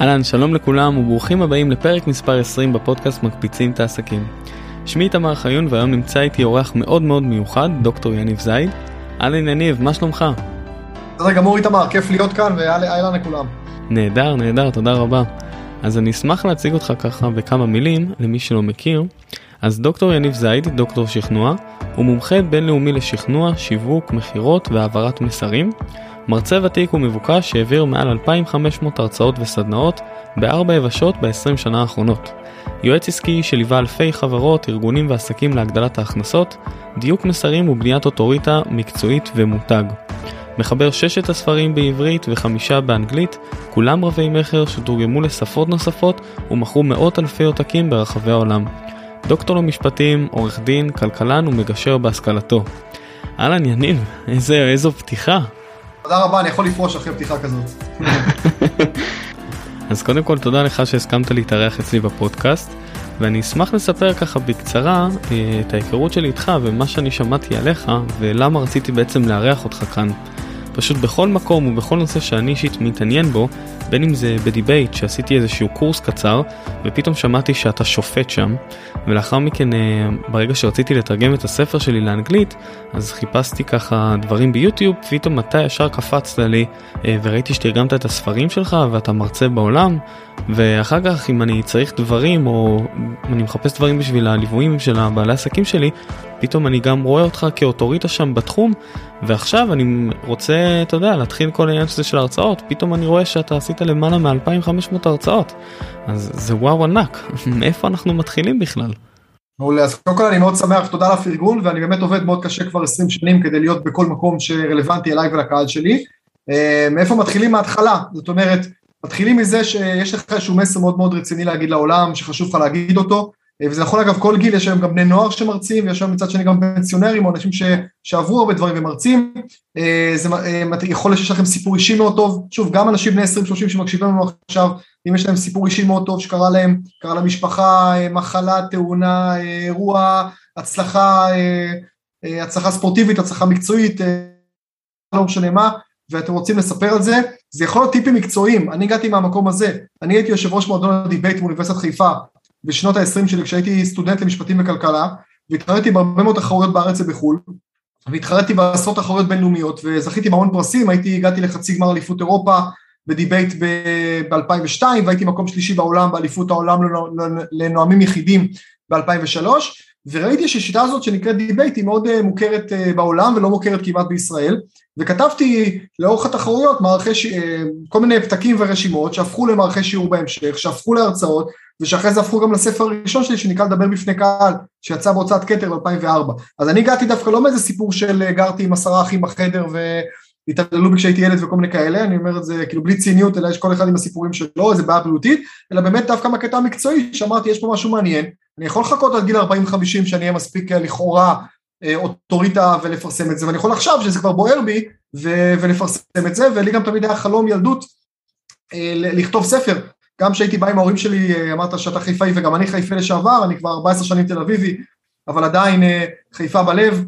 אהלן, שלום לכולם וברוכים הבאים לפרק מספר 20 בפודקאסט מקפיצים את העסקים. שמי איתמר חיון והיום נמצא איתי אורח מאוד מאוד מיוחד, דוקטור יניב זייד. אהלן יניב, מה שלומך? בסדר גמור איתמר, כיף להיות כאן ואהלן לכולם. נהדר, נהדר, תודה רבה. אז אני אשמח להציג אותך ככה בכמה מילים למי שלא מכיר. אז דוקטור יניב זייד, דוקטור שכנוע, הוא מומחה בינלאומי לשכנוע, שיווק, מכירות והעברת מסרים. מרצה ותיק ומבוקש שהעביר מעל 2,500 הרצאות וסדנאות בארבע יבשות ב-20 שנה האחרונות. יועץ עסקי שליווה אלפי חברות, ארגונים ועסקים להגדלת ההכנסות, דיוק מסרים ובניית אוטוריטה מקצועית ומותג. מחבר ששת הספרים בעברית וחמישה באנגלית, כולם רבי מכר שתורגמו לשפות נוספות ומכרו מאות אלפי עותקים ברחבי העולם. דוקטור למשפטים, עורך דין, כלכלן ומגשר בהשכלתו. אהלן יניב, איזה, איזו פתיחה. תודה רבה, אני יכול לפרוש אחרי פתיחה כזאת. אז קודם כל תודה לך שהסכמת להתארח אצלי בפודקאסט, ואני אשמח לספר ככה בקצרה אה, את ההיכרות שלי איתך ומה שאני שמעתי עליך ולמה רציתי בעצם לארח אותך כאן. פשוט בכל מקום ובכל נושא שאני אישית מתעניין בו, בין אם זה בדיבייט שעשיתי איזשהו קורס קצר ופתאום שמעתי שאתה שופט שם ולאחר מכן אה, ברגע שרציתי לתרגם את הספר שלי לאנגלית אז חיפשתי ככה דברים ביוטיוב פתאום אתה ישר קפצת לי אה, וראיתי שתרגמת את הספרים שלך ואתה מרצה בעולם ואחר כך אם אני צריך דברים או אני מחפש דברים בשביל הליוויים של הבעלי עסקים שלי פתאום אני גם רואה אותך כאוטוריטה שם בתחום ועכשיו אני רוצה אתה יודע להתחיל כל העניין הזה של ההרצאות. פתאום אני רואה שאתה עשית למעלה מ-2500 הרצאות. אז זה וואו ענק. מאיפה אנחנו מתחילים בכלל. מעולה. אז קודם כל אני מאוד שמח תודה על הפרגון ואני באמת עובד מאוד קשה כבר 20 שנים כדי להיות בכל מקום שרלוונטי אליי ולקהל שלי. אה, מאיפה מתחילים? מההתחלה. זאת אומרת מתחילים מזה שיש לך איזשהו מסר מאוד מאוד רציני להגיד לעולם שחשוב לך להגיד אותו וזה נכון אגב כל גיל, יש היום גם בני נוער שמרצים, ויש היום מצד שני גם פנסיונרים או אנשים ש, שעברו הרבה דברים ומרצים, אה, זה אה, יכול להיות שיש לכם סיפור אישי מאוד טוב, שוב גם אנשים בני 20-30 שמקשיבים לנו עכשיו, אם יש להם סיפור אישי מאוד טוב שקרה להם, קרה למשפחה, אה, מחלה, תאונה, אירוע, הצלחה, הצלחה ספורטיבית, הצלחה מקצועית, לא משנה מה, ואתם רוצים לספר על זה, זה יכול להיות טיפים מקצועיים, אני הגעתי מהמקום הזה, אני הייתי יושב ראש מועדון הדיבייט באוניברסיטת חיפה, בשנות ה-20 שלי כשהייתי סטודנט למשפטים וכלכלה והתחרתי בהרבה מאוד תחרויות בארץ ובחו"ל והתחרתי בעשרות תחרויות בינלאומיות וזכיתי בהמון פרסים, הייתי, הגעתי לחצי גמר אליפות אירופה בדיבייט ב-2002 והייתי מקום שלישי בעולם באליפות העולם לנואמים יחידים ב-2003 וראיתי שהשיטה הזאת שנקראת דיבייט היא מאוד אה, מוכרת אה, בעולם ולא מוכרת כמעט בישראל וכתבתי לאורך התחרויות מערכי, ש... אה, כל מיני פתקים ורשימות שהפכו למערכי שיעור בהמשך, שהפכו להרצאות ושאחרי זה הפכו גם לספר הראשון שלי שנקרא לדבר בפני קהל שיצא בהוצאת כתר ב-2004 אז אני הגעתי דווקא לא מאיזה סיפור של גרתי עם עשרה אחים בחדר והתעללו בי כשהייתי ילד וכל מיני כאלה אני אומר את זה כאילו בלי ציניות אלא יש כל אחד עם הסיפורים שלו איזה בעיה בריאותית אלא באמת דווקא מהקטע המקצועי שאמרתי יש פה משהו מעניין אני יכול לחכות עד גיל 40-50 שאני אהיה מספיק לכאורה אה, אוטוריטה ולפרסם את זה ואני יכול עכשיו שזה כבר בוער בי ו- ולפרסם את זה ולי גם תמיד היה חלום ילדות אה, לכתוב ספר גם כשהייתי בא עם ההורים שלי אה, אמרת שאתה חיפאי וגם אני חיפה לשעבר אני כבר 14 שנים תל אביבי אבל עדיין חיפה בלב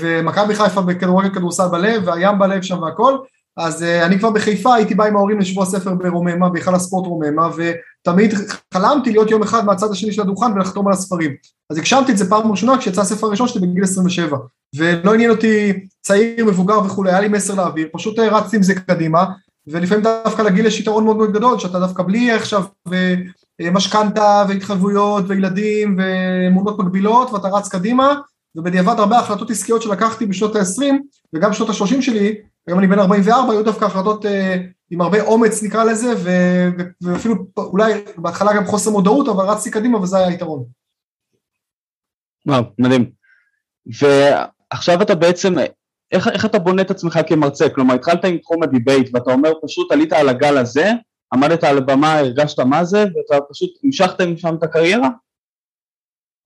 ומכבי חיפה בכדורגל כדורסל בלב והים בלב שם והכל. אז אני כבר בחיפה הייתי בא עם ההורים לשבוע ספר ברוממה בהיכל הספורט רוממה ותמיד חלמתי להיות יום אחד מהצד השני של הדוכן ולחתום על הספרים. אז הגשמתי את זה פעם ראשונה כשיצא הספר הראשון שלי בגיל 27 ולא עניין אותי צעיר, מבוגר וכולי, היה לי מסר לאוויר, פשוט רצתי עם זה קדימה ולפעמים דווקא לגיל יש יתרון מאוד מאוד גדול שאתה דווקא בלי עכשיו משכנתה והתחייבויות וילדים ואמונות מגבילות ואתה רץ קדימה ובדיעבד הרבה החלטות עסקיות שלקחתי בשנות ה-20 וגם בשנות ה-30 שלי, היום אני בן 44, היו דווקא החלטות אה, עם הרבה אומץ נקרא לזה ו- ואפילו אולי בהתחלה גם חוסר מודעות אבל רצתי קדימה וזה היה היתרון. וואו, מדהים. ועכשיו אתה בעצם, איך, איך אתה בונה את עצמך כמרצה? כלומר, התחלת עם תחום הדיבייט ואתה אומר פשוט עלית על הגל הזה, עמדת על הבמה, הרגשת מה זה, ואתה פשוט המשכת משם את הקריירה?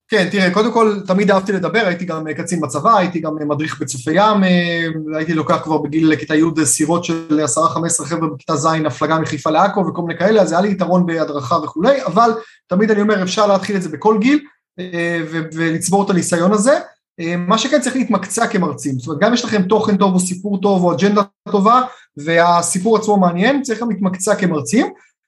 כן, תראה, קודם כל תמיד אהבתי לדבר, הייתי גם קצין בצבא, הייתי גם מדריך בצופי ים, אה, הייתי לוקח כבר בגיל כיתה י' סירות של עשרה חמש עשרה חבר'ה בכיתה ז', הפלגה מחיפה לעכו וכל מיני כאלה, אז היה לי יתרון בהדרכה וכולי, אבל תמיד אני אומר אפשר להתחיל את זה בכל גיל אה, ולצבור את הניסיון הזה. אה, מה שכן צריך להתמקצע כמרצים, זאת אומרת גם יש לכם תוכן טוב או סיפור טוב או אג'נדה טובה והסיפור עצמו מעניין, צריך גם להתמקצע כמרצים.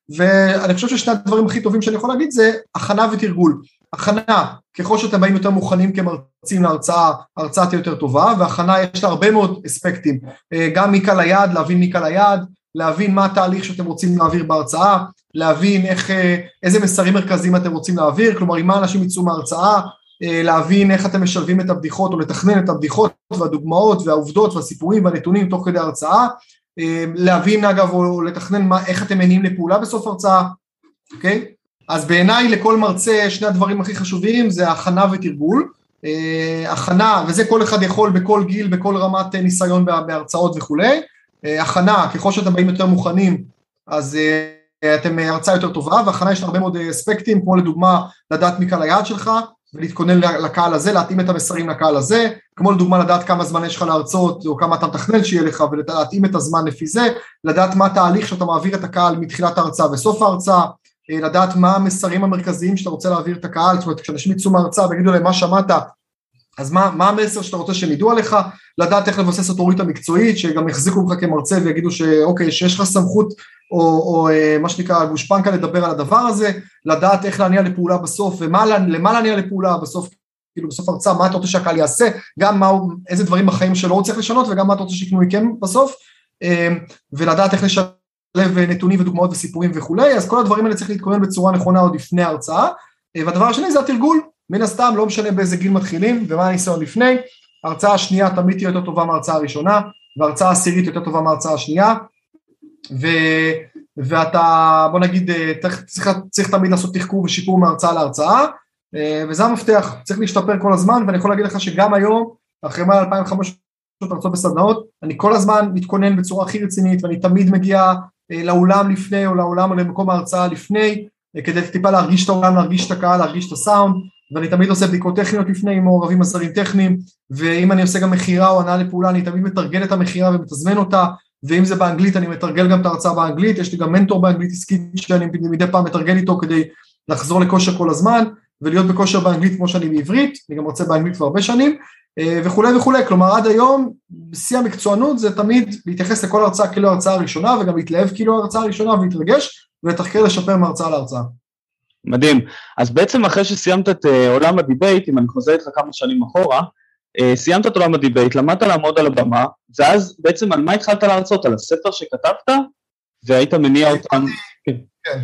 ואני חושב ששני הדברים הכי טובים שאני יכול להגיד זה הכנה ותרגול. הכנה, ככל שאתם באים יותר מוכנים כמרצים להרצאה, ההרצאה תהיה יותר טובה, והכנה יש לה הרבה מאוד אספקטים, אה, גם מקהל היעד, להבין מקהל היעד, להבין מה התהליך שאתם רוצים להעביר בהרצאה, להבין איך, אה, איזה מסרים מרכזיים אתם רוצים להעביר, כלומר עם מה אנשים יצאו מההרצאה, אה, להבין איך אתם משלבים את הבדיחות או לתכנן את הבדיחות והדוגמאות והעובדות והסיפורים והנתונים תוך כדי הרצאה, להבין אגב או לתכנן מה, איך אתם מניעים לפעולה בסוף הרצאה, אוקיי? אז בעיניי לכל מרצה שני הדברים הכי חשובים זה הכנה ותרגול, הכנה, וזה כל אחד יכול בכל גיל, בכל רמת ניסיון בהרצאות וכולי, אה, הכנה, ככל שאתם באים יותר מוכנים, אז אה, אתם אה, הרצאה יותר טובה, והכנה יש הרבה מאוד אספקטים, כמו לדוגמה לדעת מי קהל היעד שלך, ולהתכונן לקהל הזה, להתאים את המסרים לקהל הזה, כמו לדוגמה לדעת כמה זמן יש לך להרצות, או כמה אתה מתכנן שיהיה לך, ולהתאים את הזמן לפי זה, לדעת מה התהליך שאתה מעביר את הקהל מתחילת ההרצאה וסוף ההרצאה, לדעת מה המסרים המרכזיים שאתה רוצה להעביר את הקהל, זאת אומרת כשאנשים יצאו מההרצאה ויגידו להם מה שמעת, אז מה, מה המסר שאתה רוצה שהם ידעו עליך, לדעת איך לבסס אוטוריטה מקצועית, שגם יחזיקו ממך כמרצה ויגידו שאוקיי, שיש לך סמכות או, או אה, מה שנקרא גושפנקה לדבר על הדבר הזה, לדעת איך להניע לפעולה בסוף ומה למה להניע לפעולה בסוף, כאילו בסוף הרצאה, מה אתה רוצה שהקהל יעשה, גם מה, איזה דברים בחיים שלו הוא צריך לשנות וגם מה אתה רוצה שיקנו מכם בסוף, אה, ולדעת איך לשלב נתונים ודוגמאות וסיפורים וכולי, אז כל הדברים האלה צריך להתכונן בצורה נכונה עוד לפני ההרצאה, אה, והדבר השני זה התרגול, מן הסתם לא משנה באיזה גיל מתחילים ומה הניסיון לפני, ההרצאה השנייה תמיד תהיה יותר טובה מההרצאה הראשונה, וההרצאה העשירית יותר טובה מההרצאה השנייה, ו, ואתה בוא נגיד צריך, צריך, צריך תמיד לעשות תחקור ושיפור מהרצאה להרצאה, וזה המפתח, צריך להשתפר כל הזמן, ואני יכול להגיד לך שגם היום, אחרי מעל 2,500 הרצאות בסדנאות, אני כל הזמן מתכונן בצורה הכי רצינית, ואני תמיד מגיע אה, לאולם לפני או לאולם או למקום ההרצאה לפני, אה, כדי טיפה להרגיש את העולם, להרגיש את הקהל, להרגיש את הסאונד, ואני תמיד עושה בדיקות טכניות לפני עם מעורבים עזרים טכניים, ואם אני עושה גם מכירה או הנעה לפעולה, אני תמיד מתרגל את המכירה ומתזמן אותה, ואם זה באנגלית אני מתרגל גם את ההרצאה באנגלית, יש לי גם מנטור באנגלית עסקית שאני מדי פעם מתרגל איתו כדי לחזור לכושר כל הזמן, ולהיות בכושר באנגלית כמו שאני בעברית, אני גם רוצה באנגלית כבר הרבה שנים, אה, וכולי וכולי, כלומר עד היום בשיא המקצוענות זה תמיד להתייחס לכל הרצאה כאילו הרצאה הראשונה וגם להתלהב כאילו הרצאה הראשונה ולהתרגש ולתחקר לשפר מהרצאה להרצאה. מדהים. אז בעצם אחרי שסיימת את uh, עולם הדיבייט, אם אני חוזר איתך כמה שנים אחורה, uh, סיימת את עולם הדיבייט, למדת לעמוד על הבמה, ואז בעצם על מה התחלת להרצות? על הספר שכתבת? והיית מניע אותם? כן.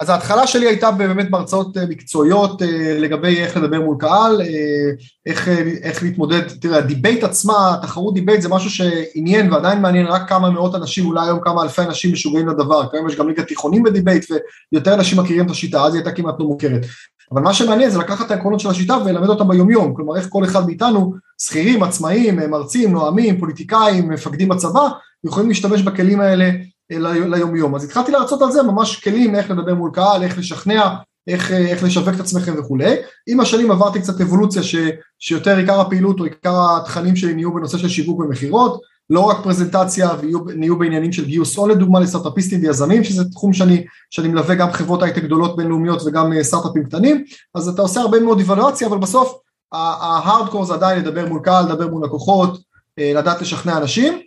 אז ההתחלה שלי הייתה באמת בהרצאות אה, מקצועיות אה, לגבי איך לדבר מול קהל, אה, איך, איך להתמודד, תראה, הדיבייט עצמה, תחרות דיבייט זה משהו שעניין ועדיין מעניין רק כמה מאות אנשים, אולי היום כמה אלפי אנשים משוגעים לדבר, כיום יש גם ליגת תיכונים בדיבייט ויותר אנשים מכירים את השיטה, אז היא הייתה כמעט לא מוכרת. אבל מה שמעניין זה לקחת את העקרונות של השיטה וללמד אותם ביומיום, כלומר איך כל אחד מאיתנו, שכירים, עצמאים, מרצים, נואמים, פוליטיקאים, מפקדים בצבא, יכולים להשתמש בכלים האלה ליומיום. אז התחלתי להרצות על זה ממש כלים איך לדבר מול קהל, איך לשכנע, איך, איך לשווק את עצמכם וכולי. עם השנים עברתי קצת אבולוציה ש, שיותר עיקר הפעילות או עיקר התכנים שלי נהיו בנושא של שיווק ומכירות, לא רק פרזנטציה ונהיו בעניינים של גיוס הון לדוגמה לסטארט-אפיסטים ויזמים, שזה תחום שאני, שאני מלווה גם חברות הייטק גדולות בינלאומיות וגם אה, סטארט-אפים קטנים, אז אתה עושה הרבה מאוד אבלואציה, אבל בסוף ההארדקור זה עדיין לדבר מול קהל, לדבר מול לקוחות, אה, לדעת לשכנע אנשים, אה,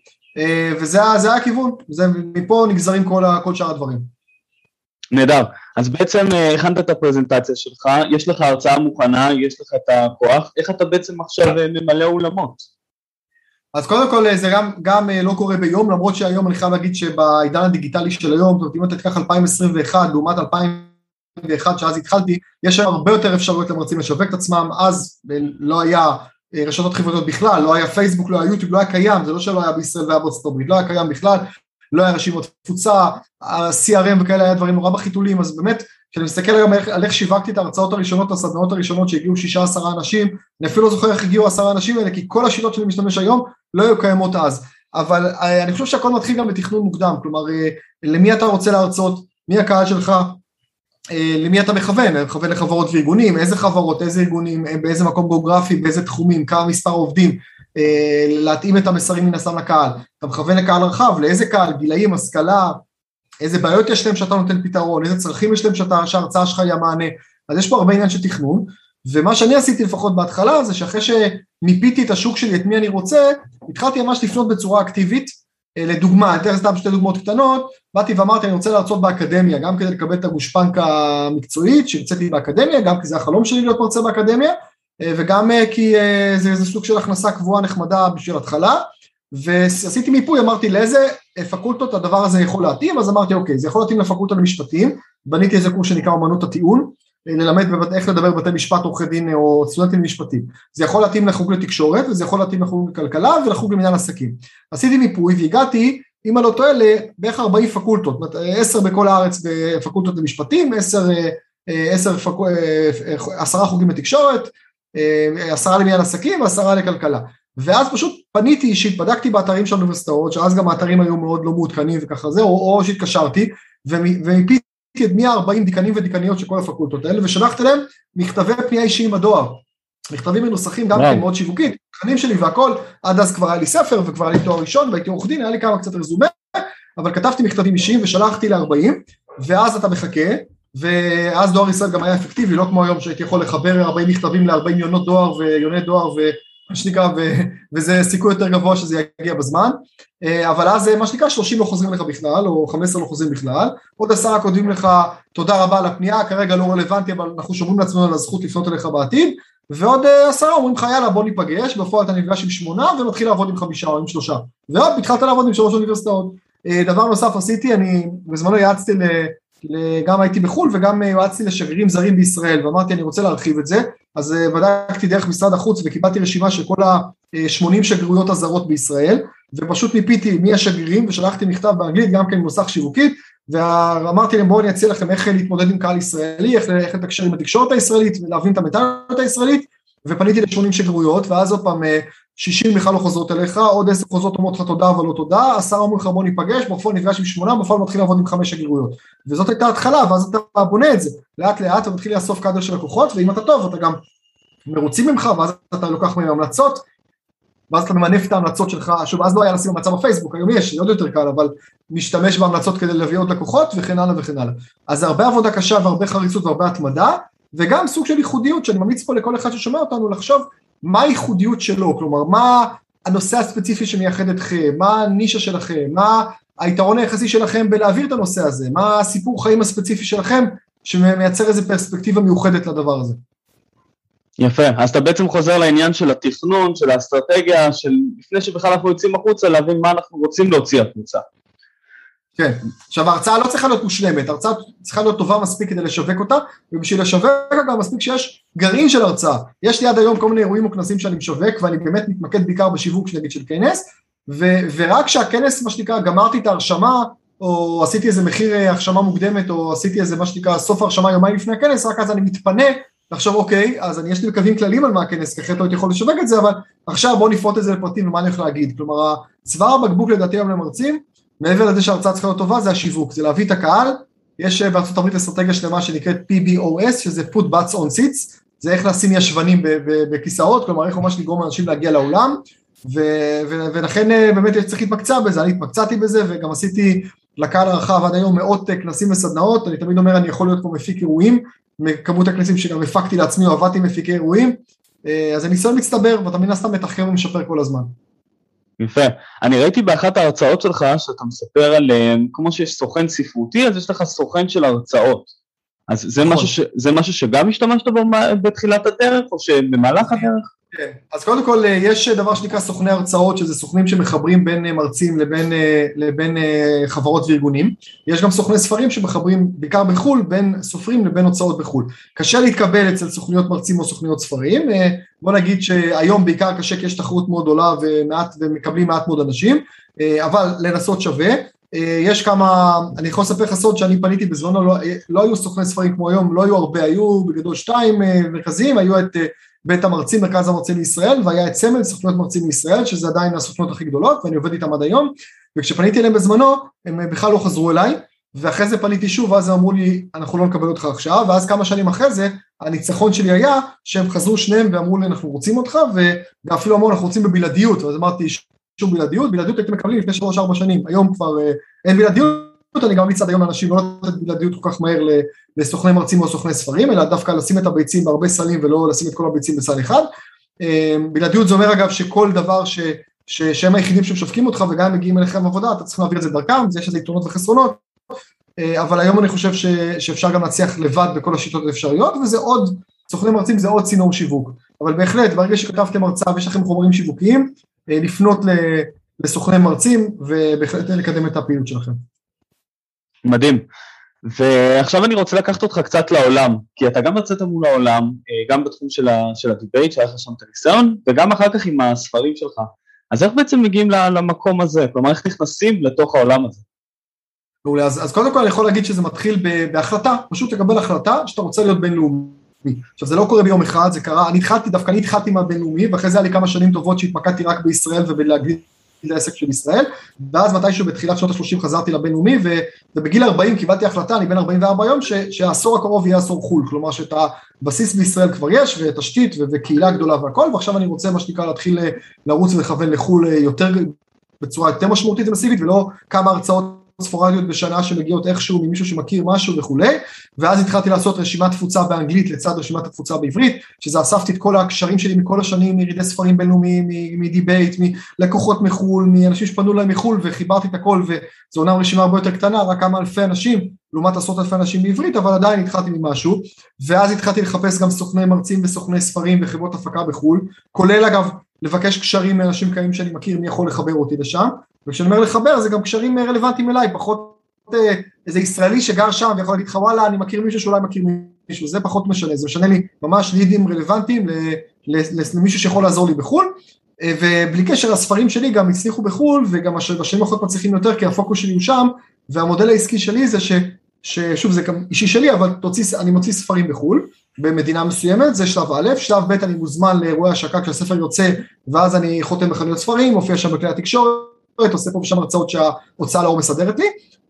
וזה הכיוון, זה, מפה נגזרים כל, כל שאר הדברים. נהדר, אז בעצם אה, הכנת את הפרזנטציה שלך, יש לך הרצאה מוכנה, יש לך את הכוח, איך אתה בעצם עכשיו אה, ממלא אולמות? אז קודם כל זה גם, גם לא קורה ביום, למרות שהיום אני חייב להגיד שבעידן הדיגיטלי של היום, זאת אומרת אם אתה תיקח 2021 לעומת 2001 שאז התחלתי, יש היום הרבה יותר אפשרויות למרצים לשווק את עצמם, אז לא היה אה, רשתות חברתיות בכלל, לא היה פייסבוק, לא היה יוטיוב, לא היה קיים, זה לא שלא היה בישראל והיה בארצות הברית, לא היה קיים בכלל, לא היה רשימות תפוצה, ה-CRM וכאלה היה דברים נורא בחיתולים, אז באמת, כשאני מסתכל היום על איך שיווקתי את ההרצאות הראשונות, הסדנאות הראשונות שהגיעו שישה עשרה אנשים, אני אפילו לא זוכר איך הגיעו עשרה אנשים האלה, כי כל השיטות שאני משתמש היום לא היו קיימות אז, אבל אה, אני חושב שהכל מתחיל גם בתכנון מוקדם, כלומר, אה, למי אתה רוצה להרצות, מי הקהל שלך, אה, למי אתה מכוון, מכוון לחברות וארגונים, איזה חברות, איזה ארגונים, אה, באיזה מקום גיאוגרפי, באיזה תחומים, כמה מספר עובדים, אה, להתאים את המסרים מן הסתם לקהל, אתה מכוון לקהל רחב, לאיזה קהל, גילאים, השכלה, איזה בעיות יש להם שאתה נותן פתרון, איזה צרכים יש להם שאתה, שההרצאה שלך היא המענה, אז יש פה הרבה עניין של תכנון, ומה שאני עשיתי לפחות בהתחלה זה שאחרי שמיפיתי את השוק שלי, את מי אני רוצה, התחלתי ממש לפנות בצורה אקטיבית לדוגמה, אני אתן סתם שתי דוגמאות קטנות, באתי ואמרתי אני רוצה להרצות באקדמיה, גם כדי לקבל את הגושפנקה המקצועית שהרציתי באקדמיה, גם כי זה החלום שלי להיות מרצה באקדמיה, וגם כי זה, זה סוג של הכנסה קבועה נחמדה בשביל התחלה, ועשיתי מיפוי, אמרתי לאיזה פקולטות הדבר הזה יכול להתאים, אז אמרתי אוקיי, זה יכול להתאים לפקולטה למשפטים, בניתי איזה קורס שנקרא אמנות הטיעון, ללמד בבת, איך לדבר בבתי משפט עורכי דין או סטודנטים למשפטים. זה יכול להתאים לחוג לתקשורת וזה יכול להתאים לחוג לכלכלה ולחוג למנהל עסקים. עשיתי מיפוי והגעתי, אם אני לא טועה, בערך 40 פקולטות, 10 בכל הארץ בפקולטות למשפטים, 10, 10 פק... 10 חוגים לתקשורת, 10 למנהל עסקים ו-10 לכלכלה. ואז פשוט פניתי אישית, בדקתי באתרים של האוניברסיטאות, שאז גם האתרים היו מאוד לא מעודכנים וככה זה, או, או שהתקשרתי, ומיפיתי את מי ה-40 דיקנים ודיקניות של כל הפקולטות האלה, ושלחתי להם מכתבי פנייה אישיים בדואר. מכתבים מנוסחים גם כן מאוד שיווקית, תכנים שלי והכל, עד אז כבר היה לי ספר וכבר היה לי תואר ראשון והייתי עורך דין, היה לי כמה קצת רזומה, אבל כתבתי מכתבים אישיים ושלחתי ל-40, ואז אתה מחכה, ואז דואר ישראל גם היה אפקטיבי, לא כמו היום שהייתי יכול לחבר 40 מכתבים ל-40 יונות דואר ויוני דואר מה שנקרא, וזה סיכוי יותר גבוה שזה יגיע בזמן, אה, אבל אז מה שנקרא 30 לא חוזרים לך בכלל, או 15 לא חוזרים בכלל, עוד עשרה כותבים לך תודה רבה על הפנייה, כרגע לא רלוונטי, אבל אנחנו שומרים לעצמנו על הזכות לפנות אליך בעתיד, ועוד אה, עשרה אומרים לך יאללה בוא ניפגש, בפועל אתה נפגש עם שמונה ומתחיל לעבוד עם חמישה או עם שלושה, ועוד התחלת לעבוד עם שלוש אוניברסיטאות. אה, דבר נוסף עשיתי, אני בזמנו יעצתי גם הייתי בחו"ל וגם יועצתי לשגרירים זרים בישראל ואמרתי אני רוצה להרחיב את זה. אז אה, בדקתי דרך משרד החוץ וקיבלתי רשימה של כל ה-80 שגרירויות הזרות בישראל ופשוט מיפיתי מי השגרירים ושלחתי מכתב באנגלית גם כן נוסח שיווקית ואמרתי להם בואו אני אציע לכם איך להתמודד עם קהל ישראלי, איך, איך לתקשר עם התקשורת הישראלית ולהבין את המטליות הישראלית. ופניתי ל-80 שגרירויות ואז עוד פעם 60 בכלל לא חוזרות אליך, עוד 10 חוזרות אומרות לך תודה אבל לא תודה, עשרה אומרים לך בוא ניפגש, בפועל נפגש עם שמונה, בפועל מתחיל לעבוד עם חמש שגרירויות. וזאת הייתה התחלה, ואז אתה בונה את זה, לאט לאט אתה מתחיל לאסוף קאדר של לקוחות, ואם אתה טוב אתה גם מרוצים ממך, ואז אתה לוקח מהם המלצות, ואז אתה ממנף את ההמלצות שלך, שוב אז לא היה לשים המלצה בפייסבוק, היום יש, עוד יותר קל, אבל משתמש בהמלצות כדי להביא עוד לקוחות וכן הלאה וכן הלאה. אז זה הרבה עבודה קשה והרבה חריצות והרבה התמדה, וגם סוג של ייחודיות שאני ממליץ פה לכל אחד ששומע אותנו לחשוב מה הייחודיות שלו, כלומר מה הנושא הספציפי שמייחד אתכם, מה הנישה שלכם, מה היתרון היחסי שלכם בלהעביר את הנושא הזה, מה הסיפור חיים הספציפי שלכם שמייצר איזה פרספקטיבה מיוחדת לדבר הזה. יפה, אז אתה בעצם חוזר לעניין של התכנון, של האסטרטגיה, של לפני שבכלל אנחנו יוצאים החוצה, להבין מה אנחנו רוצים להוציא החוצה. כן, עכשיו ההרצאה לא צריכה להיות מושלמת, ההרצאה צריכה להיות טובה מספיק כדי לשווק אותה, ובשביל לשווק גם מספיק שיש גרעין של הרצאה. יש לי עד היום כל מיני אירועים או כנסים שאני משווק, ואני באמת מתמקד בעיקר בשיווק נגיד של כנס, ו- ורק כשהכנס, מה שנקרא, גמרתי את ההרשמה, או עשיתי איזה מחיר אה, הרשמה מוקדמת, או עשיתי איזה מה שנקרא סוף הרשמה יומיים לפני הכנס, רק אז אני מתפנה לחשוב אוקיי, אז אני יש לי קווים כלליים על מה הכנס, כי אחרת לא הייתי יכול לשווק את זה, אבל עכשיו בוא נפרוט את זה לפרטים ומה אני הולך להגיד. כלומר, צוואר הבקבוק לדעתי היום למרצים, מעבר לזה שההרצאה צריכה להיות טובה זה השיווק, זה להביא את הקהל, יש אה, בארצות הברית אסטרטגיה שלמה שנקראת PBOS שזה put butts on seats, זה איך לשים ישבנים בכיסאות, כלומר איך ממש לגרום לאנשים להגיע לאולם, ולכן אה, באמת צריך להתמקצע בזה, אני התמקצעתי בזה וגם עשיתי לקהל הרחב עד היום מאות אה, כנסים וסדנאות, אני תמיד אומר אני יכול להיות פה מפיק אירועים, מכמות הכנסים שגם הפקתי לעצמי או עבדתי מפיקי אירועים, אז הניסיון מצטבר ואתה מן הסתם מתחכם ומשפר כל הזמן. יפה. אני ראיתי באחת ההרצאות שלך שאתה מספר על, אה, כמו שיש סוכן ספרותי, אז יש לך סוכן של הרצאות. אז זה, נכון. משהו, ש, זה משהו שגם השתמשת בו בתחילת הדרך, או שבמהלך הדרך? כן, אז קודם כל אה, יש דבר שנקרא סוכני הרצאות, שזה סוכנים שמחברים בין אה, מרצים לבין, אה, לבין חברות וארגונים. יש גם סוכני ספרים שמחברים בעיקר בחו"ל בין סופרים לבין הוצאות בחו"ל. קשה להתקבל אצל סוכניות מרצים או סוכניות ספרים, בוא נגיד שהיום בעיקר קשה כי יש תחרות מאוד גדולה ומעט, ומקבלים מעט מאוד אנשים, אבל לנסות שווה. יש כמה, אני יכול לספר לך סוד שאני פניתי בזמנו, לא, לא היו סוכני ספרים כמו היום, לא היו הרבה, היו בגדול שתיים מרכזיים, היו את בית המרצים, מרכז המרצים לישראל, והיה את סמל סוכנות מרצים לישראל, שזה עדיין הסוכנות הכי גדולות, ואני עובד איתם עד היום, וכשפניתי אליהם בזמנו, הם בכלל לא חזרו אליי, ואחרי זה פניתי שוב, ואז הם אמרו לי, אנחנו לא נקבל אותך עכשיו, ואז כמה שנים אחרי זה, הניצחון שלי היה, שהם חזרו שניהם ואמרו לי, אנחנו רוצים אותך, ואפילו אמרו, אנחנו רוצים בבלעדיות, ואז אמרתי, שום בלעדיות, בלעדיות הייתם מקבלים לפני שלוש ארבע שנים, היום כבר אה, אין בלעדיות, אני גם ממליץ עד היום לאנשים לא לתת בלעדיות כל כך מהר לסוכני מרצים או סוכני ספרים, אלא דווקא לשים את הביצים בהרבה סלים ולא לשים את כל הביצים בסל אחד. אמ, בלעדיות זה אומר אגב שכל דבר ש, שהם היחידים שמשווקים אותך וגם אם מגיעים אליכם עבודה, אתה צריך להעביר את זה דרכם, יש לזה יתרונות וחסרונות, אה, אבל היום אני חושב ש, שאפשר גם להצליח לבד בכל השיטות האפשריות, וזה עוד, סוכני מרצים זה עוד צינור שיווק. אבל בהחלט, ברגע שכתבתם הרצאה ויש לכם חומרים שיווקיים, אה, לפנות לסוכני מרצים ובהחלט לקדם את הפעילות שלכם. מדהים. ועכשיו אני רוצה לקחת אותך קצת לעולם, כי אתה גם יצאת מול העולם, אה, גם בתחום של, ה, של הדיבייט, שהיה לך שם את הניסיון, וגם אחר כך עם הספרים שלך. אז איך בעצם מגיעים למקום הזה? כלומר, איך נכנסים לתוך העולם הזה? מעולה, אז, אז קודם כל אני יכול להגיד שזה מתחיל בהחלטה, פשוט לקבל החלטה שאתה רוצה להיות בינלאומי. עכשיו זה לא קורה ביום אחד, זה קרה, אני התחלתי, דווקא אני התחלתי מהבינלאומי, ואחרי זה היה לי כמה שנים טובות שהתמקדתי רק בישראל ובלהגדיל לעסק של ישראל, ואז מתישהו בתחילת שנות ה-30 חזרתי לבינלאומי, ובגיל 40 קיבלתי החלטה, אני בן 44 יום, ש, שהעשור הקרוב יהיה עשור חו"ל, כלומר שאת הבסיס בישראל כבר יש, ותשתית וקהילה גדולה והכל, ועכשיו אני רוצה מה שנקרא להתחיל אה, לרוץ ולכוון לחו"ל אה, יותר, בצורה יותר משמעותית ומסיבית, ולא כמה הרצאות ספורדיות בשנה שמגיעות איכשהו ממישהו שמכיר משהו וכולי, ואז התחלתי לעשות רשימת תפוצה באנגלית לצד רשימת התפוצה בעברית, שזה אספתי את כל הקשרים שלי מכל השנים, מירידי ספרים בינלאומיים, מדיבייט, מלקוחות מחו"ל, מאנשים שפנו להם מחו"ל, וחיברתי את הכל, וזו אומנם רשימה הרבה יותר קטנה, רק כמה אלפי אנשים, לעומת עשרות אלפי אנשים בעברית, אבל עדיין התחלתי ממשהו, ואז התחלתי לחפש גם סוכני מרצים וסוכני ספרים וחברות הפקה בחו"ל, כולל אגב לבקש קשרים מאנשים קיימים שאני מכיר, מי יכול לחבר אותי לשם, וכשאני אומר לחבר זה גם קשרים רלוונטיים אליי, פחות אה, איזה ישראלי שגר שם ויכול להגיד לך וואלה אני מכיר מישהו שאולי מכיר מישהו, זה פחות משנה, זה משנה לי ממש לידים רלוונטיים למישהו שיכול לעזור לי בחו"ל, אה, ובלי קשר הספרים שלי גם הצליחו בחו"ל וגם בשנים האחרונות מצליחים יותר כי הפוקוס שלי הוא שם, והמודל העסקי שלי זה ש, ששוב זה גם אישי שלי אבל תוציא, אני מוציא ספרים בחו"ל במדינה מסוימת, זה שלב א', שלב ב' אני מוזמן לאירועי השקה כשהספר יוצא ואז אני חותם בחנויות ספרים, מופיע שם בכלי התקשורת עושה פה ושם הרצאות שההוצאה לאור מסדרת לי,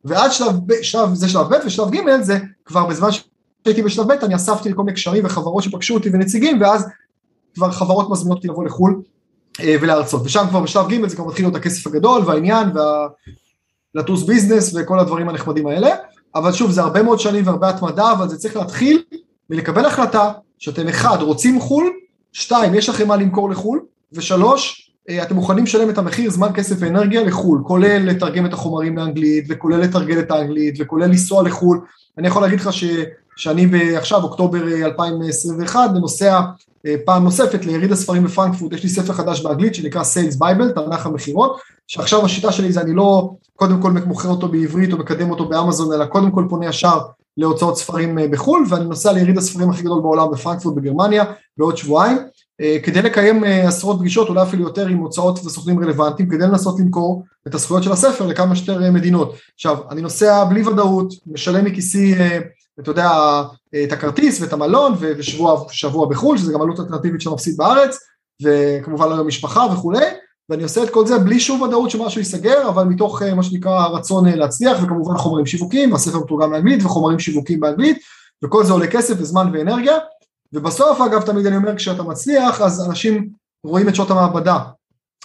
ועד שלב, שלב, זה שלב ב' ושלב ג' זה כבר בזמן שהייתי בשלב ב' אני אספתי לכל מיני קשרים וחברות שפגשו אותי ונציגים, ואז כבר חברות מזמינות אותי לבוא לחו"ל אה, ולהרצות, ושם כבר בשלב ג' זה כבר מתחיל להיות הכסף הגדול והעניין והלטוס ביזנס וכל הדברים הנחמדים האלה, אבל שוב זה הרבה מאוד שנים והרבה התמדה, אבל זה צריך להתחיל מלקבל החלטה שאתם אחד רוצים חו"ל, שתיים יש לכם מה למכור לחו"ל, ושלוש אתם מוכנים לשלם את המחיר זמן, כסף ואנרגיה לחו"ל, כולל לתרגם את החומרים לאנגלית, וכולל לתרגל את האנגלית, וכולל לנסוע לחו"ל. אני יכול להגיד לך ש, שאני עכשיו, אוקטובר 2021, אה, נוסע אה, פעם נוספת ליריד הספרים בפרנקפורט, יש לי ספר חדש באנגלית שנקרא Sales Bible, תנ"ך המכירות, שעכשיו השיטה שלי זה אני לא קודם כל מוכר אותו בעברית או מקדם אותו באמזון, אלא קודם כל פונה ישר להוצאות ספרים בחו"ל, ואני נוסע ליריד הספרים הכי גדול בעולם בפרנקפורט בגרמניה בעוד שבועיים, אה, כדי לקיים אה, עשרות פגישות, אולי אפילו יותר עם הוצאות וסוכנים רלוונטיים, כדי לנסות למכור את הזכויות של הספר לכמה שיותר אה, מדינות. עכשיו, אני נוסע בלי ודאות, משלם מכיסי, אתה יודע, את הכרטיס ואת המלון, ושבוע בחו"ל, שזה גם עלות אלטרנטיבית שאני מפסיד בארץ, וכמובן לא משפחה וכולי, ואני עושה את כל זה בלי שום ודאות שמשהו ייסגר, אבל מתוך מה שנקרא רצון להצליח, וכמובן חומרים שיווקים, הספר מתורגם לאנגלית וחומרים שיווקים באנגלית, וכל זה עולה כסף וזמן ואנרגיה, ובסוף אגב תמיד אני אומר כשאתה מצליח אז אנשים רואים את שעות המעבדה,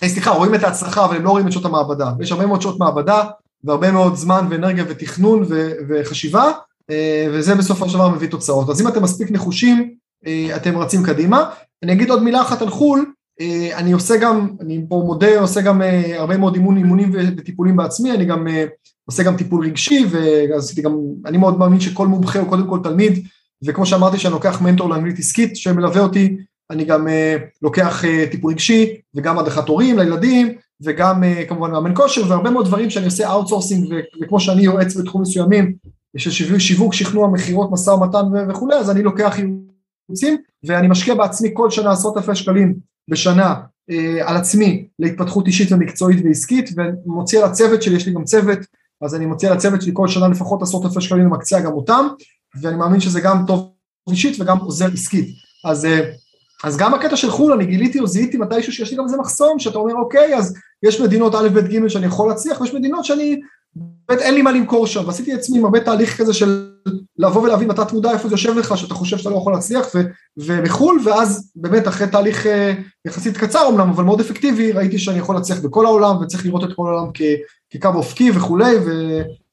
אה, סליחה רואים את ההצלחה אבל הם לא רואים את שעות המעבדה, יש הרבה מאוד שעות מעבדה והרבה מאוד זמן ואנרגיה ותכנון ו- וחשיבה אה, וזה בסופו של דבר מביא תוצאות, אז אם אתם מספיק נחושים אה, אתם רצים קדימה, אני אגיד עוד מילה אחת על חו"ל, אני עושה גם, אני פה מודה, עושה גם הרבה מאוד אימון, אימונים וטיפולים בעצמי, אני גם עושה גם טיפול רגשי ועשיתי גם, אני מאוד מאמין שכל מומחה הוא קודם כל תלמיד וכמו שאמרתי שאני לוקח מנטור לאנגלית עסקית שמלווה אותי, אני גם uh, לוקח uh, טיפול רגשי וגם הדרכת הורים לילדים וגם uh, כמובן מאמן כושר והרבה מאוד דברים שאני עושה outsourcing וכמו שאני יועץ בתחום מסוימים של שיווק, שיווק שכנוע, מכירות, משא ומתן וכולי אז אני לוקח ייעוצים ואני משקיע בעצמי כל שנה עשרות אלפי שקלים בשנה uh, על עצמי להתפתחות אישית ומקצועית ועסקית ומוציא על הצוות שלי, יש לי גם צוות אז אני מוציא על הצוות שלי כל שנה לפחות עשרות אלפי שקלים ומקצה גם אותם ואני מאמין שזה גם טוב אישית וגם עוזר עסקית. אז, אה, אז גם הקטע של חו"ל, אני גיליתי או זיהיתי מתישהו שיש לי גם איזה מחסום, שאתה אומר אוקיי, אז יש מדינות א', ב', ג' שאני יכול להצליח, ויש מדינות שאני, באמת אין לי מה למכור שם, ועשיתי לעצמי הרבה תהליך כזה של לבוא ולהבין בתת מודע איפה זה יושב לך, שאתה חושב שאתה לא יכול להצליח, ו, ומחו"ל, ואז באמת אחרי תהליך אה, יחסית קצר אמנם, אבל מאוד אפקטיבי, ראיתי שאני יכול להצליח בכל העולם, וצריך לראות את כל העולם כ, כקו אופקי וכולי,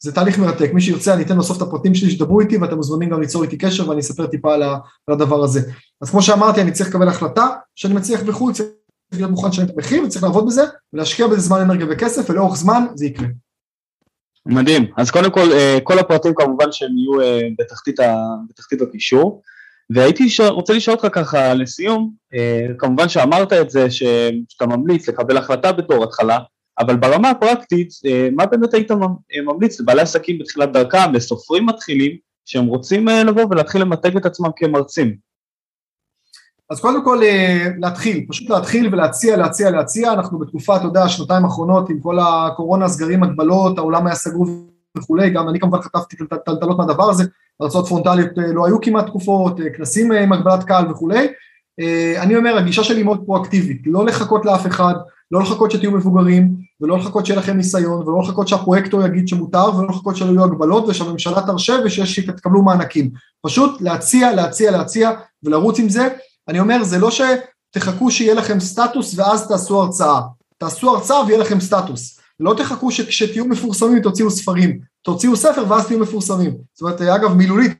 וזה תהליך מרתק. מי שירצה אני אתן בסוף את הפרטים שלי שדברו איתי, ואתם מוזמנים גם ליצור איתי קשר, ואני אספר טיפה על, הדבר הזה. אז כמו שאמרתי, אני צריך לקבל החלטה שאני מצליח בחו"ל, צריך להיות מוכן לשלם את המחיר וצריך לעבוד בזה ולהשקיע בזה זמן אנרגיה וכסף ולאורך זמן זה יקרה. מדהים, אז קודם כל, אה, כל הפרטים כמובן שהם יהיו אה, בתחתית, ה, בתחתית הקישור, והייתי רוצה לשאול אותך ככה לסיום, אה, כמובן שאמרת את זה שאתה ממליץ לקבל החלטה בתור התחלה, אבל ברמה הפרקטית, מה באמת היית ממליץ לבעלי עסקים בתחילת דרכם, לסופרים מתחילים, שהם רוצים לבוא ולהתחיל למתג את עצמם כמרצים? אז קודם כל להתחיל, פשוט להתחיל ולהציע, להציע, להציע, אנחנו בתקופה, אתה יודע, שנתיים האחרונות עם כל הקורונה, סגרים, הגבלות, העולם היה סגור וכולי, גם אני כמובן חטפתי טלטלות מהדבר הזה, הרצאות פרונטליות לא היו כמעט תקופות, כנסים עם הגבלת קהל וכולי, אני אומר, הגישה שלי מאוד פרואקטיבית, לא לחכות לאף אחד, לא לחכות שתהיו מבוגרים, ולא לחכות שיהיה לכם ניסיון, ולא לחכות שהפרויקטור יגיד שמותר, ולא לחכות שלא יהיו הגבלות, ושהממשלה תרשה ושתקבלו מענקים. פשוט להציע, להציע, להציע, ולרוץ עם זה, אני אומר, זה לא שתחכו שיהיה לכם סטטוס ואז תעשו הרצאה. תעשו הרצאה ויהיה לכם סטטוס. לא תחכו שכשתהיו מפורסמים תוציאו ספרים. תוציאו ספר ואז תהיו מפורסמים. זאת אומרת, אגב, מילולית,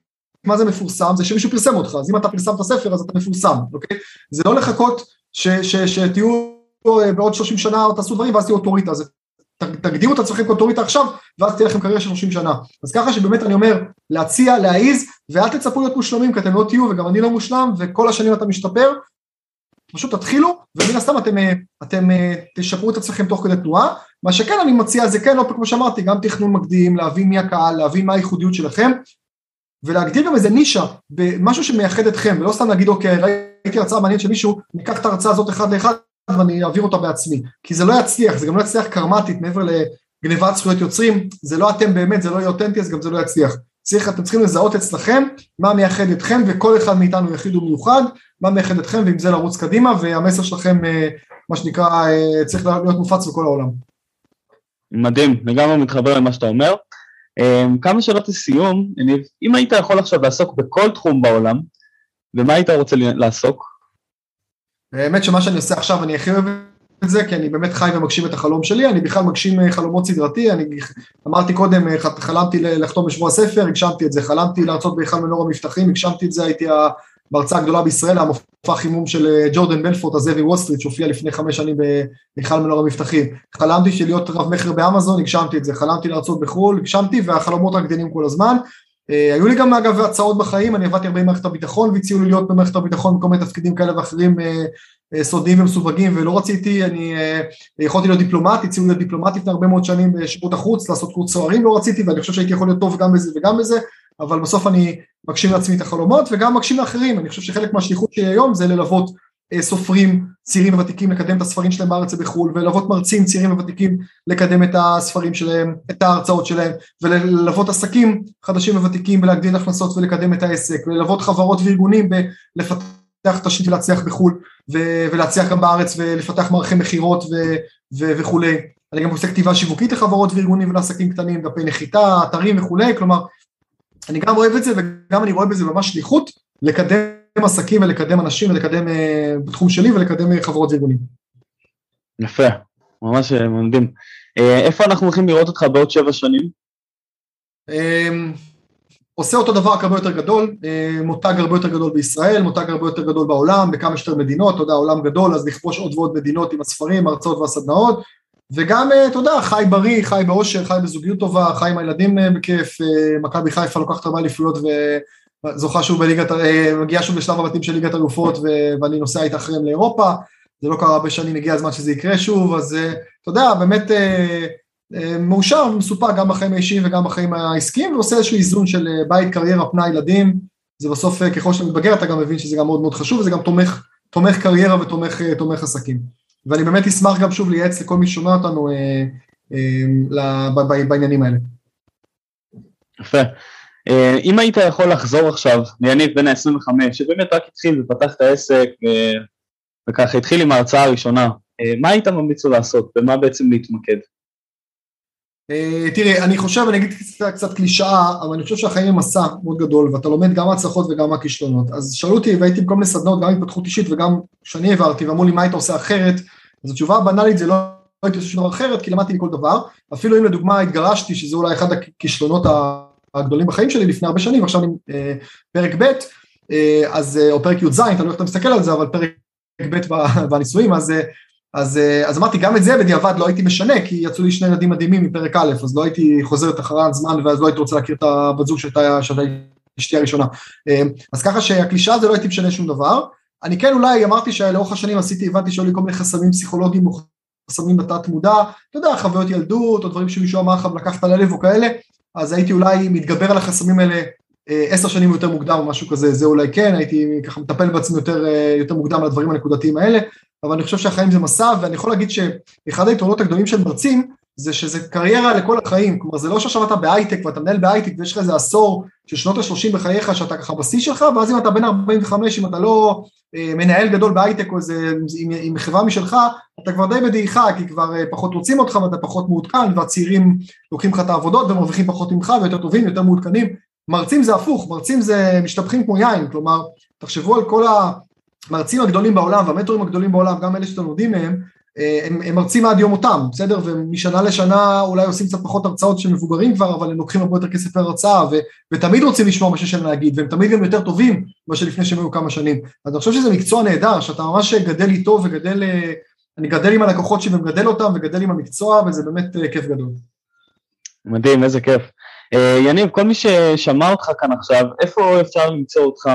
מה זה מפורסם? זה שמישהו פרסם אותך. אז אם אתה פרסמת ספר אז אתה מפורסם, אוקיי? זה לא לחכות שתהיו בעוד 30 שנה תעשו דברים ואז תהיו אוטוריטה. זה תגדירו את עצמכם כאוטוריטה עכשיו, ואז תהיה לכם קריירה של 30 שנה. אז ככה שבאמת אני אומר, להציע, להעיז, ואל תצפו להיות מושלמים, כי אתם לא תהיו, וגם אני לא מושלם, וכל השנים אתה משתפר, פשוט תתחילו, ומן הסתם אתם, אתם תשפרו את עצמכם תוך כדי תנועה. מה שכן אני מציע זה כן, לא כמו שאמרתי, גם תכנון מקדים, להבין מי הקהל, להבין מה הייחודיות שלכם, ולהגדיר גם איזה נישה, במשהו שמייחד אתכם, ולא סתם להגיד, אוקיי, ראיתי הרצאה מעניינת של מישהו, ניקח את ההרצאה הזאת אחד לאחד, ואני אעביר אותה בעצמי, כי זה לא יצליח, זה גם לא יצליח קרמטית מעבר לגניבת זכויות יוצרים, זה לא אתם באמת, זה לא יהיה אותנטי, אז גם זה לא יצליח. צריך, אתם צריכים לזהות אצלכם מה מייחד אתכם, וכל אחד מאיתנו יחיד ומיוחד, מה מייחד אתכם, ועם זה לרוץ קדימה, והמסר שלכם, אה, מה שנקרא, אה, צריך להיות מופץ בכל העולם. מדהים, לגמרי מתחבר למה שאתה אומר. אה, כמה שאלות לסיום, אם היית יכול עכשיו לעסוק בכל תחום בעולם, ומה היית רוצה לעסוק? האמת שמה שאני עושה עכשיו אני הכי אוהב את זה, כי אני באמת חי ומגשים את החלום שלי, אני בכלל מגשים אה, חלומות סדרתי, אני אמרתי קודם, אה, חלמתי לחתום בשבוע הספר, הגשמתי את זה, חלמתי להרצות בהיכל מנור המבטחים, הגשמתי את זה, הייתי המרצה הגדולה בישראל, המופע חימום של אה, ג'ורדן בלפורט, הזאבי וול סטריט, שהופיע לפני חמש שנים בהיכל מנור המבטחים, חלמתי של להיות רב מכר באמזון, הגשמתי את זה, חלמתי להרצות בחו"ל, הגשמתי, והחלומות רק גדלים כל הזמן. היו לי גם אגב הצעות בחיים, אני עבדתי הרבה עם מערכת הביטחון והציעו לי להיות במערכת הביטחון בכל מיני תפקידים כאלה ואחרים אה, סודיים ומסווגים ולא רציתי, אני אה, יכולתי להיות דיפלומט, הציעו להיות דיפלומט לפני הרבה מאוד שנים בשירות החוץ, לעשות קורס סוהרים לא רציתי ואני חושב שהייתי יכול להיות טוב גם בזה וגם בזה, אבל בסוף אני מגשים לעצמי את החלומות וגם מגשים לאחרים, אני חושב שחלק מהשליחות שלי היום זה ללוות אה, סופרים צעירים וותיקים לקדם את הספרים שלהם בארץ ובחו"ל וללוות מרצים צעירים וותיקים לקדם את הספרים שלהם, את ההרצאות שלהם וללוות עסקים חדשים וותיקים ולהגדיל הכנסות ולקדם את העסק וללוות חברות וארגונים בלפתח לפתח תשתית ולהצליח בחו"ל ולהצליח גם בארץ ולפתח מערכי מכירות וכולי. אני גם עושה כתיבה שיווקית לחברות וארגונים ולעסקים קטנים, דפי נחיתה, אתרים וכולי, כלומר, אני גם אוהב את זה וגם אני רואה בזה ממש שליחות לקדם עסקים ולקדם אנשים ולקדם uh, בתחום שלי ולקדם uh, חברות וארגונים. יפה, ממש מדהים. Uh, איפה אנחנו הולכים לראות אותך בעוד שבע שנים? Um, עושה אותו דבר רק הרבה יותר גדול, אה, מותג הרבה יותר גדול בישראל, מותג הרבה יותר גדול בעולם, בכמה שיותר מדינות, אתה יודע, עולם גדול, אז לכבוש עוד ועוד מדינות עם הספרים, הרצאות והסדנאות, וגם, אה, אתה יודע, חי בריא, חי באושר, חי בזוגיות טובה, חי עם הילדים אה, בכיף, מכבי חיפה לוקחת הרבה אליפויות וזוכה שוב בליגת, מגיעה שוב לשלב הבתים של ליגת אלופות ואני נוסע איתה אחריהם לאירופה, זה לא קרה הרבה שנים, הגיע הזמן שזה יקרה שוב, אז אתה יודע, באמת מאושר ומסופק גם בחיים האישיים וגם בחיים העסקיים ועושה איזשהו איזון של אה, בית, קריירה, פנאי, ילדים, זה בסוף אה, ככל שאתה מתבגר אתה גם מבין שזה גם מאוד מאוד חשוב וזה גם תומך, תומך קריירה ותומך אה, עסקים. ואני באמת אשמח גם שוב לייעץ לכל מי ששומע אותנו אה, אה, בעניינים האלה. יפה. אם היית יכול לחזור עכשיו ליניב בן ה-25, שבאמת רק התחיל ופתח את העסק וככה התחיל עם ההרצאה הראשונה, מה היית ממליץ לו לעשות? במה בעצם להתמקד? אה, תראה, אני חושב, אני אגיד קצת, קלישאה, אבל אני חושב שהחיים הם מסע מאוד גדול, ואתה לומד גם מהצלחות וגם מהכישלונות. אז שאלו אותי, והייתי בכל מיני סדנות, גם התפתחות אישית וגם שאני העברתי, ואמרו לי, מה היית עושה אחרת? אז התשובה הבנאלית זה לא, לא הייתי עושה שום דבר אחרת, כי למדתי מכל דבר. אפילו אם לדוגמה התגרשתי, שזה אולי אחד הכישלונות הגדולים בחיים שלי לפני הרבה שנים, עכשיו אני אה, פרק ב', אה, אז, או פרק י"ז, תלוי איך אתה מסתכל על זה, אבל פרק ב' בנישואים, אז, אז, אז אמרתי, גם את זה בדיעבד לא הייתי משנה, כי יצאו לי שני ילדים מדהימים מפרק א', אז לא הייתי חוזר את אחרי זמן, ואז לא הייתי רוצה להכיר את הבת זוג שהייתה אשתי הראשונה. אז ככה שהקלישה הזה לא הייתי משנה שום דבר. אני כן אולי אמרתי שלאורך השנים עשיתי, הבנתי שהיו לי כל מיני חסמים פסיכולוגיים או חסמים בתת מודע, אתה יודע, חוויות ילדות או דברים שמישהו אמר לך ולקחת ללב או כאלה, אז הייתי אולי מתגבר על החסמים האלה אה, עשר שנים יותר מוקדם או משהו כזה, זה אולי כן, הייתי ככה מטפל בעצמי יותר, אה, יותר מוקדם על הדברים הנקודתיים האלה, אבל אני חושב שהחיים זה מסע, ואני יכול להגיד שאחד היתרונות הגדולים של מרצים, זה שזה קריירה לכל החיים, כלומר זה לא שעכשיו אתה בהייטק ואתה מנהל בהייטק ויש לך איזה עשור של שנות ה-30 בחייך שאתה ככה בשיא שלך, ואז אם אתה בן 45, אם אתה לא מנהל גדול בהייטק או איזה, עם, עם חברה משלך, אתה כבר די בדעיכה, כי כבר אה, פחות רוצים אותך ואתה פחות מעודכן, והצעירים לוקחים לך את העבודות ומרוויחים פחות ממך ויותר טובים, יותר מעודכנים. מרצים זה הפוך, מרצים זה משתפכים כמו יין, כלומר, תחשבו על כל המרצים הגדולים בעולם והמטורים הגדולים בעולם, גם אלה שאתם לומדים מהם, אה, הם, הם מרצים עד יום מותם, בסדר? ומשנה לשנה אולי עושים קצת פחות הרצאות של מבוגרים כבר, אבל הם לוקחים הרבה יותר כסף להרצאה, ו, ותמיד רוצים לשמוע מה שיש להם להגיד, והם תמיד גם יותר טובים ממה שלפני שהם היו כמה שנים. אז אני חושב שזה מקצוע נהדר, שאתה ממש גדל איתו וגדל, אה, אני גדל עם הלקוחות שלי ומגדל אותם, וגדל עם המקצוע, וזה באמת אה, כיף גדול. מדהים, איזה כיף. יניב, כל מי ששמע אותך כאן עכשיו, איפה אפשר למצוא אותך?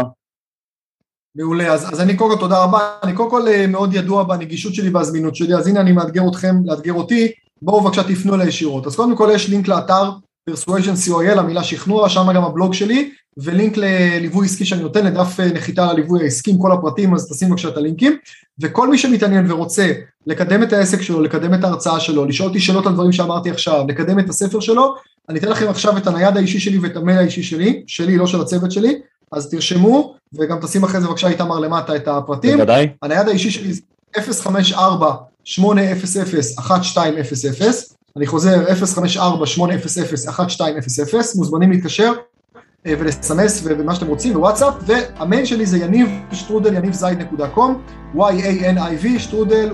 מעולה, אז, אז אני קודם כל תודה רבה, אני קודם כל אה, מאוד ידוע בנגישות שלי והזמינות שלי, אז הנה אני מאתגר אתכם, לאתגר אותי, בואו בבקשה תפנו אליי ישירות. אז קודם כל יש לינק לאתר persuasion co.il, המילה שכנוע, שם גם הבלוג שלי, ולינק לליווי עסקי שאני נותן, לדף אה, נחיתה לליווי העסקי עם כל הפרטים, אז תשים בבקשה את הלינקים. וכל מי שמתעניין ורוצה לקדם את העסק שלו, לקדם את ההרצאה שלו, לשאול אותי שאלות על דברים שאמרתי עכשיו, לקדם את הספר שלו, אני אתן לכם עכשיו את הנייד האישי שלי ואת המייל האישי שלי, שלי, לא של הצוות שלי, אז תרשמו, וגם תשים אחרי זה בבקשה איתמר למטה את הפרטים. בוודאי. הנייד האישי שלי זה 054-800-1200, אני חוזר 054-800-1200, מוזמנים להתקשר אה, ולסמס ומה שאתם רוצים ווואטסאפ, והמייל שלי זה יניב שטרודל יניב זייד נקודה קום, y-a-n-i-v שטרודל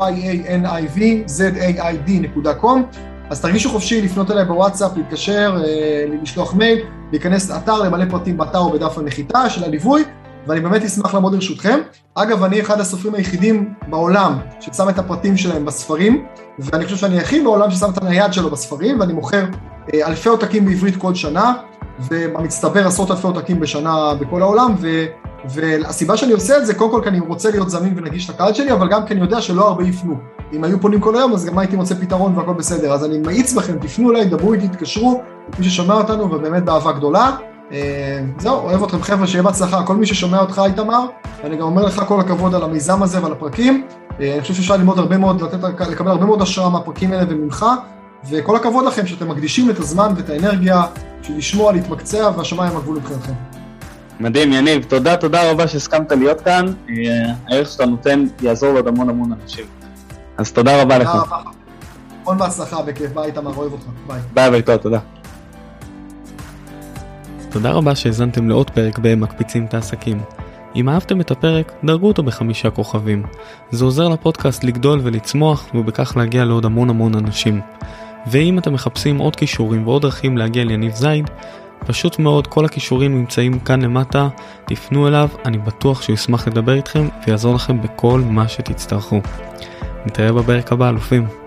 y-a-n-i-v z-a-i-d נקודה קום. אז תרגישו חופשי לפנות אליי בוואטסאפ, להתקשר, אה, לשלוח מייל, להיכנס לאתר, למלא פרטים באתר או בדף הנחיתה של הליווי, ואני באמת אשמח לעמוד לרשותכם. אגב, אני אחד הסופרים היחידים בעולם ששם את הפרטים שלהם בספרים, ואני חושב שאני היחיד בעולם ששם את הנייד שלו בספרים, ואני מוכר אה, אלפי עותקים בעברית כל שנה, ובמצטבר עשרות אלפי עותקים בשנה בכל העולם, ו... והסיבה שאני עושה את זה, קודם כל כי אני רוצה להיות זמין ונגיש לקהל שלי, אבל גם כי אני יודע שלא הרבה יפנו. אם היו פונים כל היום, אז גם הייתי מוצא פתרון והכל בסדר. אז אני מאיץ בכם, תפנו אליי, דברו איתי, תתקשרו, מי ששומע אותנו, ובאמת באהבה גדולה. אה, זהו, אוהב אתכם חבר'ה, שיהיה בהצלחה. כל מי ששומע אותך, איתמר, ואני גם אומר לך כל הכבוד על המיזם הזה ועל הפרקים. אה, אני חושב שאפשר ללמוד הרבה מאוד, לתת, לקבל הרבה מאוד השראה מהפרקים האלה וממך, וכל הכבוד לכם שאתם מקדישים את הזמן ואת האנרגיה בשביל לשמוע, להתמקצע, והשמיים הגבול מבחינתכם. מדהים, יניב, תודה, תודה רבה שהסכמת להיות כאן. אה, הערך שאתה נותן יעזור לעוד המון המון אנשים. אז תודה רבה לך. המון בהצלחה, בכיף. ביי, איתמר, אוהב אותך. ביי. ביי, ביי, תודה, תודה. תודה רבה שהאזנתם לעוד פרק ב"מקפיצים את העסקים". אם אהבתם את הפרק, דרגו אותו בחמישה כוכבים. זה עוזר לפודקאסט לגדול ולצמוח, ובכך להגיע לעוד המון המון אנשים. ואם אתם מחפשים עוד קישורים ועוד דרכים להגיע ליניב זייד, פשוט מאוד, כל הקישורים נמצאים כאן למטה, תפנו אליו, אני בטוח שהוא ישמח לדבר איתכם ויעזור לכם בכל מה שתצטרכו. נתראה בפרק הבא, אלופים.